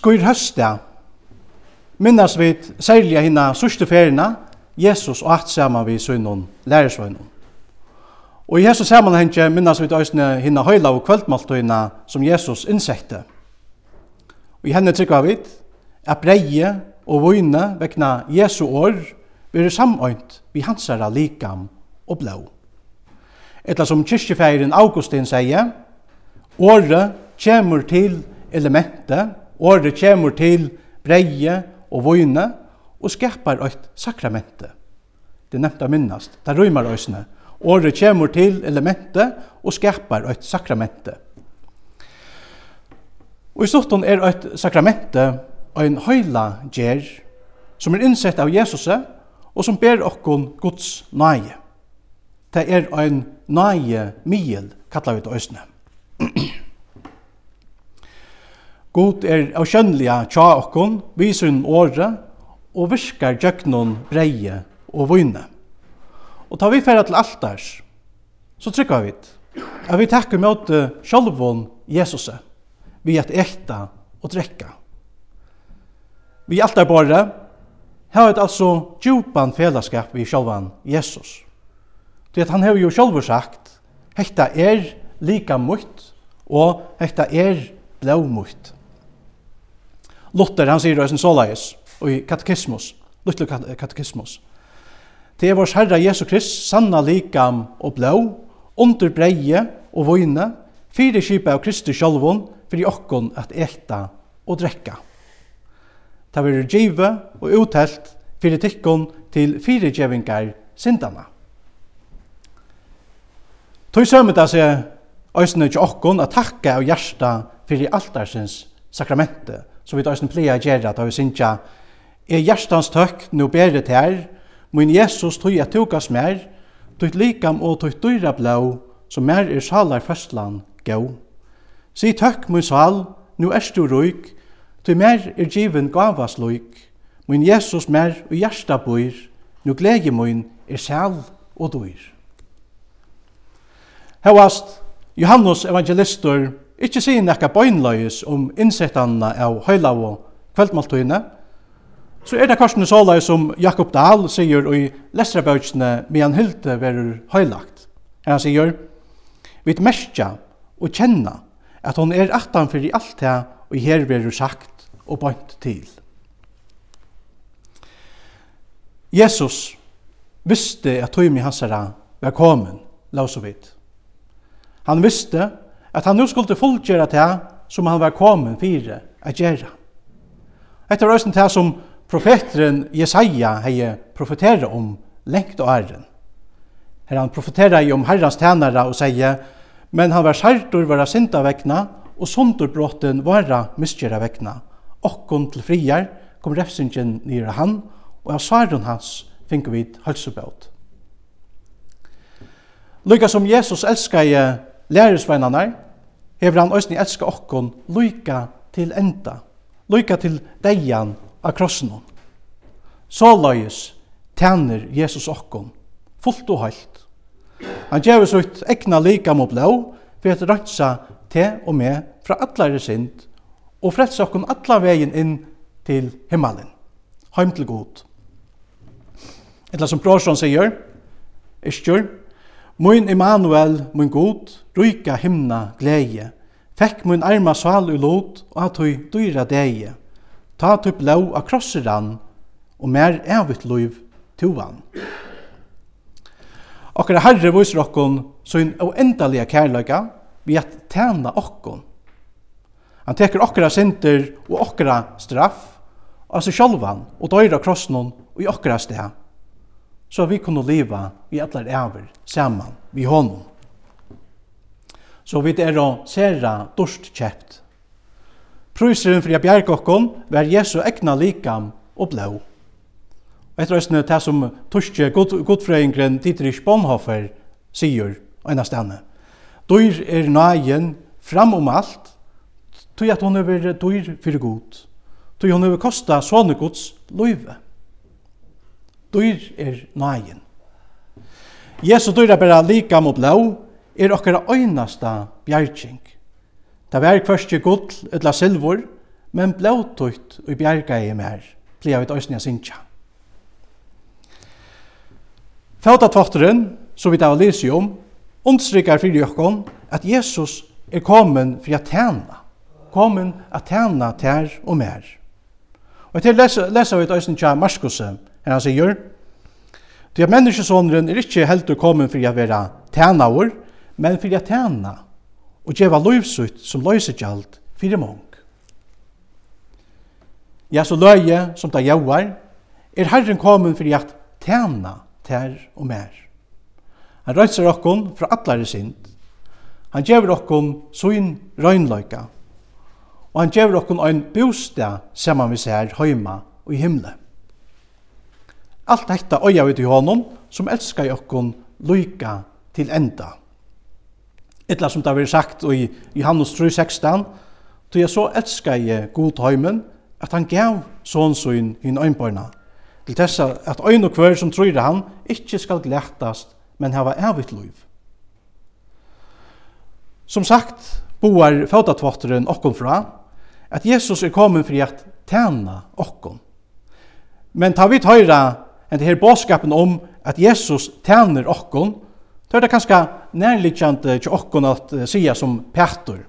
Skur høsta minnas vi særlig hina sørste ferina Jesus og at saman vi sønnen lærersvønnen. Og i hese sammenhenge minnas vi øysene hina høyla og kvöldmaltøyna som Jesus insekte. Og i henne trykva vi at breie og vøyne vekna Jesu år blir samøynt vi hansara likam og blå. Etla som kyrkjefeiren Augustin sier, året kjemur til elementet Året kjemur til breie og vojne og skapar eit sakramente. Det er nevnt å minnast, det rymar òsne. Året kjemur til elementet og skapar eit sakramente. Og i stortun er eit sakramente og ein høyla gjer som er innsett av Jesus og som ber okkon Guds nage. Det er ein nage miel, kallar vi det òsne. God er avkjønnliga tja okkon, viser hun åre, og virkar gjøknon breie og vunne. Og tar vi færa til altars, så trykker vi det. At vi takkar møte sjálvon Jesus, vi at ekta og drekka. Vi altar bare, har et altså djupan fellesskap vi sjálvan Jesus. Det at han har jo sjálvur sagt, hekta er lika mutt, og hekta er blåmutt. Luther, han sier det såleis, og i katekismus, Luther katekismus. Det er vår Herre Jesu Krist, sanna likam og blå, under breie og vojne, fire kjipa av Kristus sjolvun, fyrir okkon at elta og drekka. Ta verður djive og uttelt fyrir tikkun til fire djevingar sindana. Tøy sømmet av seg òsne til okkon at takka og hjärsta fyrir altarsins sakramente som vi døysen pleier gjerra, da vi synsja, er hjertans tøkk nå beret her, min Jesus tog at tukas mer, tog likam og tog dyra blå, som mer er salar føstlan gau. Si tøkk min sal, nu erst du røyk, tog mer er given gavas løyk, min Jesus mer og hjersta bøyr, nu glegi min er sal og dyr. Hevast, Johannes evangelistor, ikkje sier nekka bøgnløyes om innsettanna av høyla og kveldmaltøyene, så er det korsene såløy som Jakob Dahl sier i lestrabøkene medan hylte verur høylagt. Her han sier, vi merkja og kjenna at hon er aftan fyrir alt det og her verur sagt og bøynt til. Jesus visste at tøymi hansara var komin, la oss og vidt. Han visste at han nu skulle fullgjera det som han var kommet fire a gjøre. Etter røysen det som profeteren Jesaja hei profetera om lengt og æren. Her han profetera i om herrans tænare og sier, men han var skjertor vara synda vekna, og sunderbrotten vara misgjera vekna. Okkon til friar kom refsingen nere han, og av svaren hans fink vi halsubelt. Lykka som Jesus elskar lærersveinarnar, hever han òsni elska okkon lyka til enda, lyka til deian av krossen. Så løyes tjener Jesus okkon, fullt og heilt. Han gjør oss ut egna lika mot blå, for at rønsa te og med fra allare synd, og frelsa okkon alla vegin inn til himmelen, heim til god. Etla som Brorsson sier, Iskjør, Mun Emanuel, mun god, ruika himna gleie, fekk mun arma sal u lot og at hui dyra deie. Ta tu blå av krosseran, og mer evigt loiv tuvan. Okkara herre viser okkon sin oendalige kærløyga vi at tæna okkon. Han teker okkara synder og okkara straff, altså sjálvan og døyra krossnon og i okkara steg så vi kunne leva i allar æver saman vi honom. Så vi er å sera dorst kjept. Prøyseren for jeg var Jesu egna likam og blå. Etter østene det som torske god, godfrøyngren Dietrich Bonhoeffer sier ena stedene. Dyr er nøyen fram om alt, tog at hon er dyr fyrir god. Tog hon er kosta sånne gods løyve. Dyr er nægen. Jesu dyr er bare lika mot blå, er okkara øynasta bjergjeng. Det var kvørstje gull, etla silvor, men blåtøyt og bjerga i mer, plia vi av sinja. Fautatvotteren, som vi da lyser om, understryker fyrir jokkon at Jesus er kommen for at tjene, kommen at tjene tær og mer. Og til lesa, lesa vi døysnia Marskose, Her han sier. Det er menneskesåneren er ikke helt å komme for å være tænavur, men for å tæna og gjøre løyvsutt som løysegjald for mong. Ja, så løye som det jauar, er Herren kommet for å tæna tær og mer. Han røyser okkon fra atlare sind. Han gjevur okkon suin røynløyka. Og han gjevur okkon ein bostad saman vi ser høyma og i himle. Alt dette øya vi til honom, som elskar jokkon loika til enda. Etla som det har vært sagt i Johannes 3,16, «Tog jeg så elskar jeg god høymen, at han gav sånsuin hin øynbøyna, til tessa at øyn og kvør som tror han, ikkje skal glættast, men hava evigt liv.» Som sagt, boar fautatvotteren okkon fra, at Jesus er kommet for at tæna okkon. Men ta vi tøyra enn det her båskapen om at Jesus tæner okkon, då er det kanskje nærliggjande til okkon at uh, sia som Petur,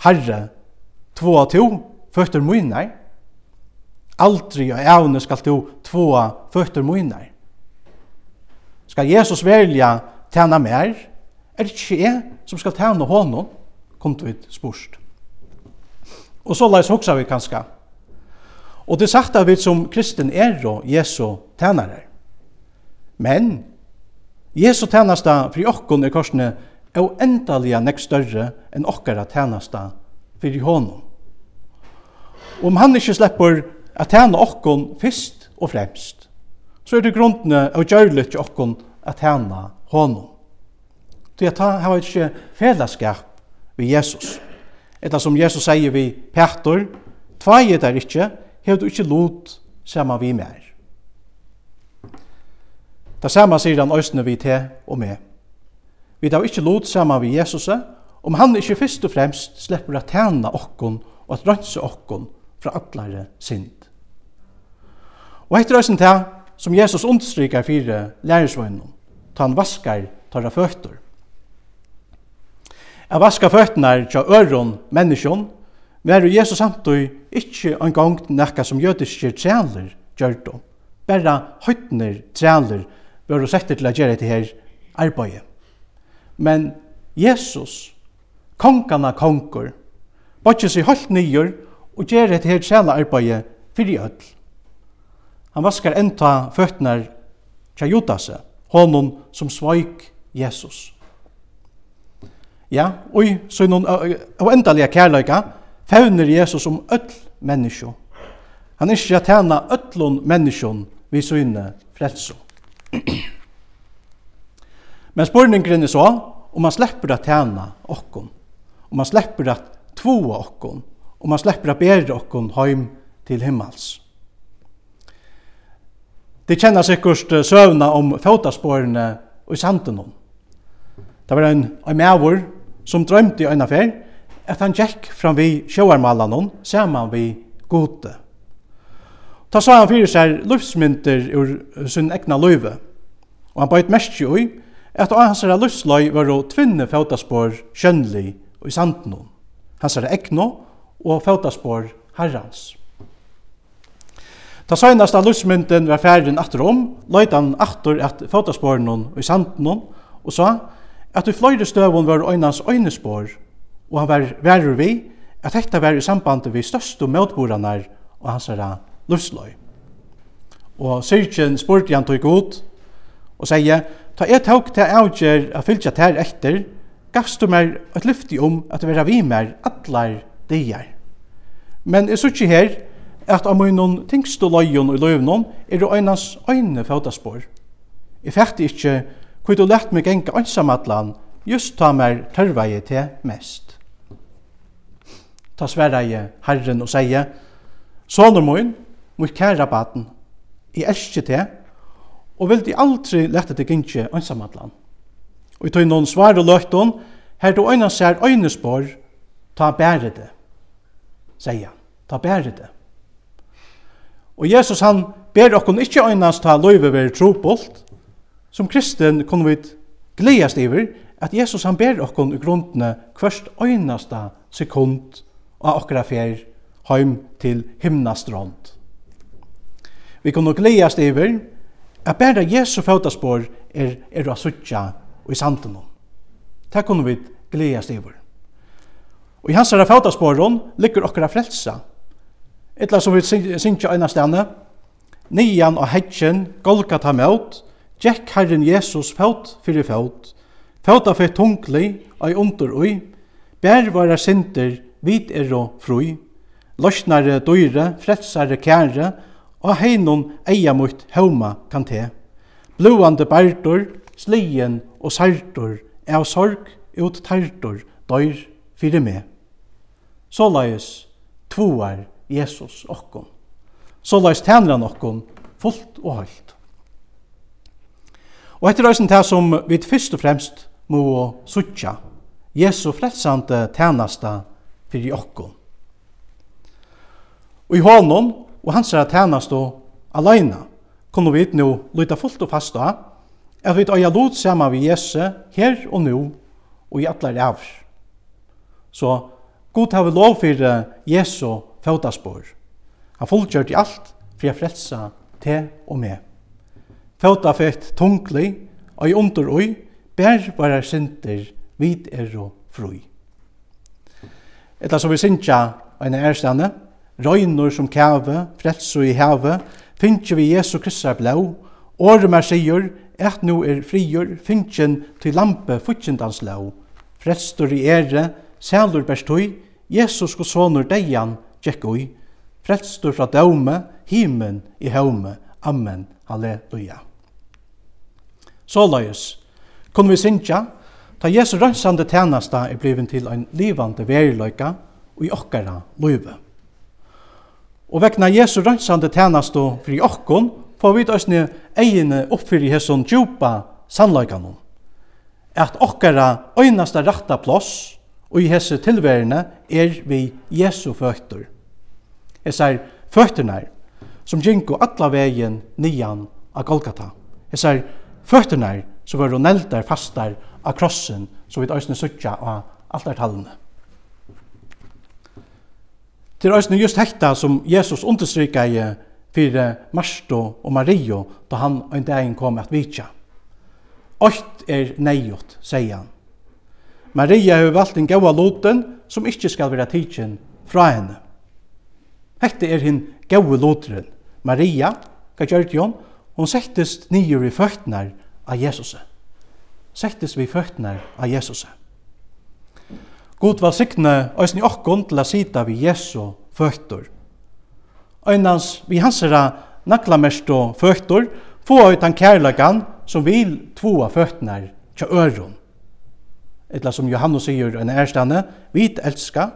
Herre, två av to, føtter munner. aldri og evne skal to två føtter munner. Skal Jesus velja tæna mer, er det ikke jeg som skal tæna honom, kom til vi spurst. Og så leis hoksa vi kanskje, Og det sagt vi som kristen er og Jesu tænare. Men Jesu tænasta fri okkon er korsne er uendaliga nek større enn okkara tænasta fri honom. Om han ikkje slipper at tæna okkon fyrst og fremst, så er det grunnene av gjørlet til okkon at tæna honom. Det er at han har ikkje fellesskap ved Jesus. Etter som Jesus sier vi Petor, tvei er det ikkje, hevur du ikki lut sama við mer. Ta sama sier han østene vi te og med. Vi tar ikkje lot sama vi Jesus, om han ikki fyrst og fremst sleppur at tæna okkon og at rønse okkon fra atlare synd. Og etter østen til som Jesus understryker fire lærersvøgnen, ta han vaskar tarra føtter. Jeg vaskar føttene til øron menneskjon Men er Jesus samtøy ikkje en gang nekka som jødiske trealer gjørdo. Berra høytner trealer bør jo sette til å gjøre dette her arbeidet. Men Jesus, kongana kongur, bodges seg høyt nyer og gjør dette her trealer arbeidet fyrir ødl. Han vaskar enta føtnar tja Judase, honom som svoik Jesus. Ja, og i sønnen av endalega kærleika, fevner Jesus om öll menneskjon. Han er ikke tjena öllon menneskjon vi søgne frelso. Men spurningren er så, om man slipper at tjena okkon, om man slipper at tvåa okkon, om man slipper at bære okkon heim til himmels. Det kjenner sikkert søvna om fotaspårene og i sanden. Det var en, en mævor som drømte i øyne fer, at han gikk fram vi sjåarmallanon saman vi gode. Ta sa han fyrir seg luftsmynter ur sin egna løyve, og han bøyt mest jo i at av hans luftsløy var å tvinne fæutaspår kjønnlig og i sanden. Hans er egna og fæutaspår herrans. Ta seinast av luftsmynden var færen atter om, løyt han atter at hon og i sanden, og sa at i fløyre støvun var øynans øynespår og han var verur vi at hekta var i samband vi største møtboranar og hans herra lufsløy. Og syrkjen spurte han tog god og sier, ta et tåg til avgjer a fylgja tær etter, gavst du meg et lyfti om at vera vi mer allar dier. Men jeg sykje her at av munnen tingstu løyon og løvnon er det øynans øyne fødaspår. Jeg fætti ikkje hvor du lett meg enga ansamallan just ta mer tørveie til mest. Ta sværa jeg Herren og sier, Sånur min, mot kæra baden, i elskje te, og vil de aldri lette deg ikke ønsamadlan. Og i tog noen svar og løgton, her du øyne ser øynespår, ta bære det, sier han, ta bære det. Og Jesus han ber okkon ikkje øynast ta løyve ver trobolt, som kristen kunne vi gledast iver, at Jesus han ber okkon i grunnene hverst øynasta sekund og okkara fer heim til himnastrond. Vi kunne gledast iver at bæra Jesu fødaspår er, er å suttja og i santen. Det kunne vi gledast iver. Og i hans herre fødaspåren ligger okkara frelsa. Etla som vi synkja eina stane, nian og hedgen, Golgata møt, Gjekk Herren Jesus født fyrir født, født av fyrir tungli og i under ui, bær våra synder vit er og frui, løsnare døyre, frelsare kære, og heinon eia mot heuma kan te. Bluande bærtor, slien og sartor, av sorg ut tartor, døyr fyrir me. Såleis tvoar Jesus okkom. Såleis tænra nokkom, fullt og høylt. Og etter røysen til som vi først og fremst må suttja, Jesu frelsande tænasta fyrir okkom. Og i hånden og hans er tænast og alene kunne vi nå lytte fullt og fasta at vi tar lot sama vi Jesu her og nå og i atler av. Så god har vi lov for Jesu fødaspår. Han fullgjørt i alt for å frelse til og med. Føda fett tungli, og i under oi, bær varar synder vid er og frui. Etla som vi synsja en erstande, røynor som kæve, frelso i heve, finnje vi Jesu Kristus blau, årum er sigur, et nu er frigjur, finnjen til lampe futtjendans lau, frelstor i ere, sælur berstui, Jesus og sonur deian, tjekk ui, frelstor fra daume, himen i haume, amen, halleluja. Såløyes, kunne vi synsja, Ta Jesu rønsande tænasta er bliven til ein livande veriløyka og i okkara løyve. Og vekna Jesu rønsande tænastu fri okkon, får vi døsne egene oppfyrir hesson djupa sannløykanon. At okkara øynasta rakta plåss og i hesse tilværende er vi Jesu føtter. Jeg sier føtterne som gjenko atla vegin nian av Golgata. Jeg sier føtterne som var neltar fastar av krossen, så vi øyne suttja av altartallene. Det Til øyne just hekta som Jesus understryka i fyrir Marsto og Mario da han en dagen kom at vitja. Ocht er neiot, sier han. Maria har valgt en gaua loten som ikkje skal være tidsin fra henne. Hette er hinn gaua loteren. Maria, hva gjør det hon? Hon settes nyer i føttnar av Jesus settes vi føttene av Jesus. God var sikne øysen i okkon til å sita vi Jesu føttur. Øynans vi hansera naklamerst og føtter få ut han kærlegan som vil tvoa føttene kja øron. Etla som Johannes sier en ærstande, vi elska,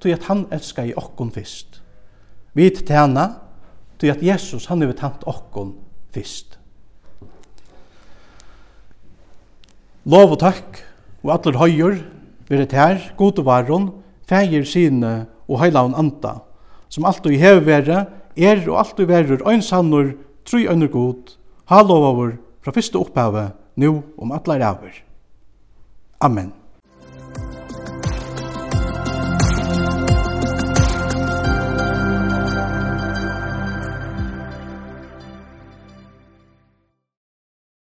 tog at han elska i okkon fyrst. Vi tjena, tog at Jesus han har tant okkon fyrst. Lov og takk, og atler høyur vil et her, gode varon, feir sine og heilavn anta, som alt og i hevvere, er og alt og verur øynsannur, tru øyner god, ha lovavur, fra fyrste opphavet, nu om atler avur. Amen.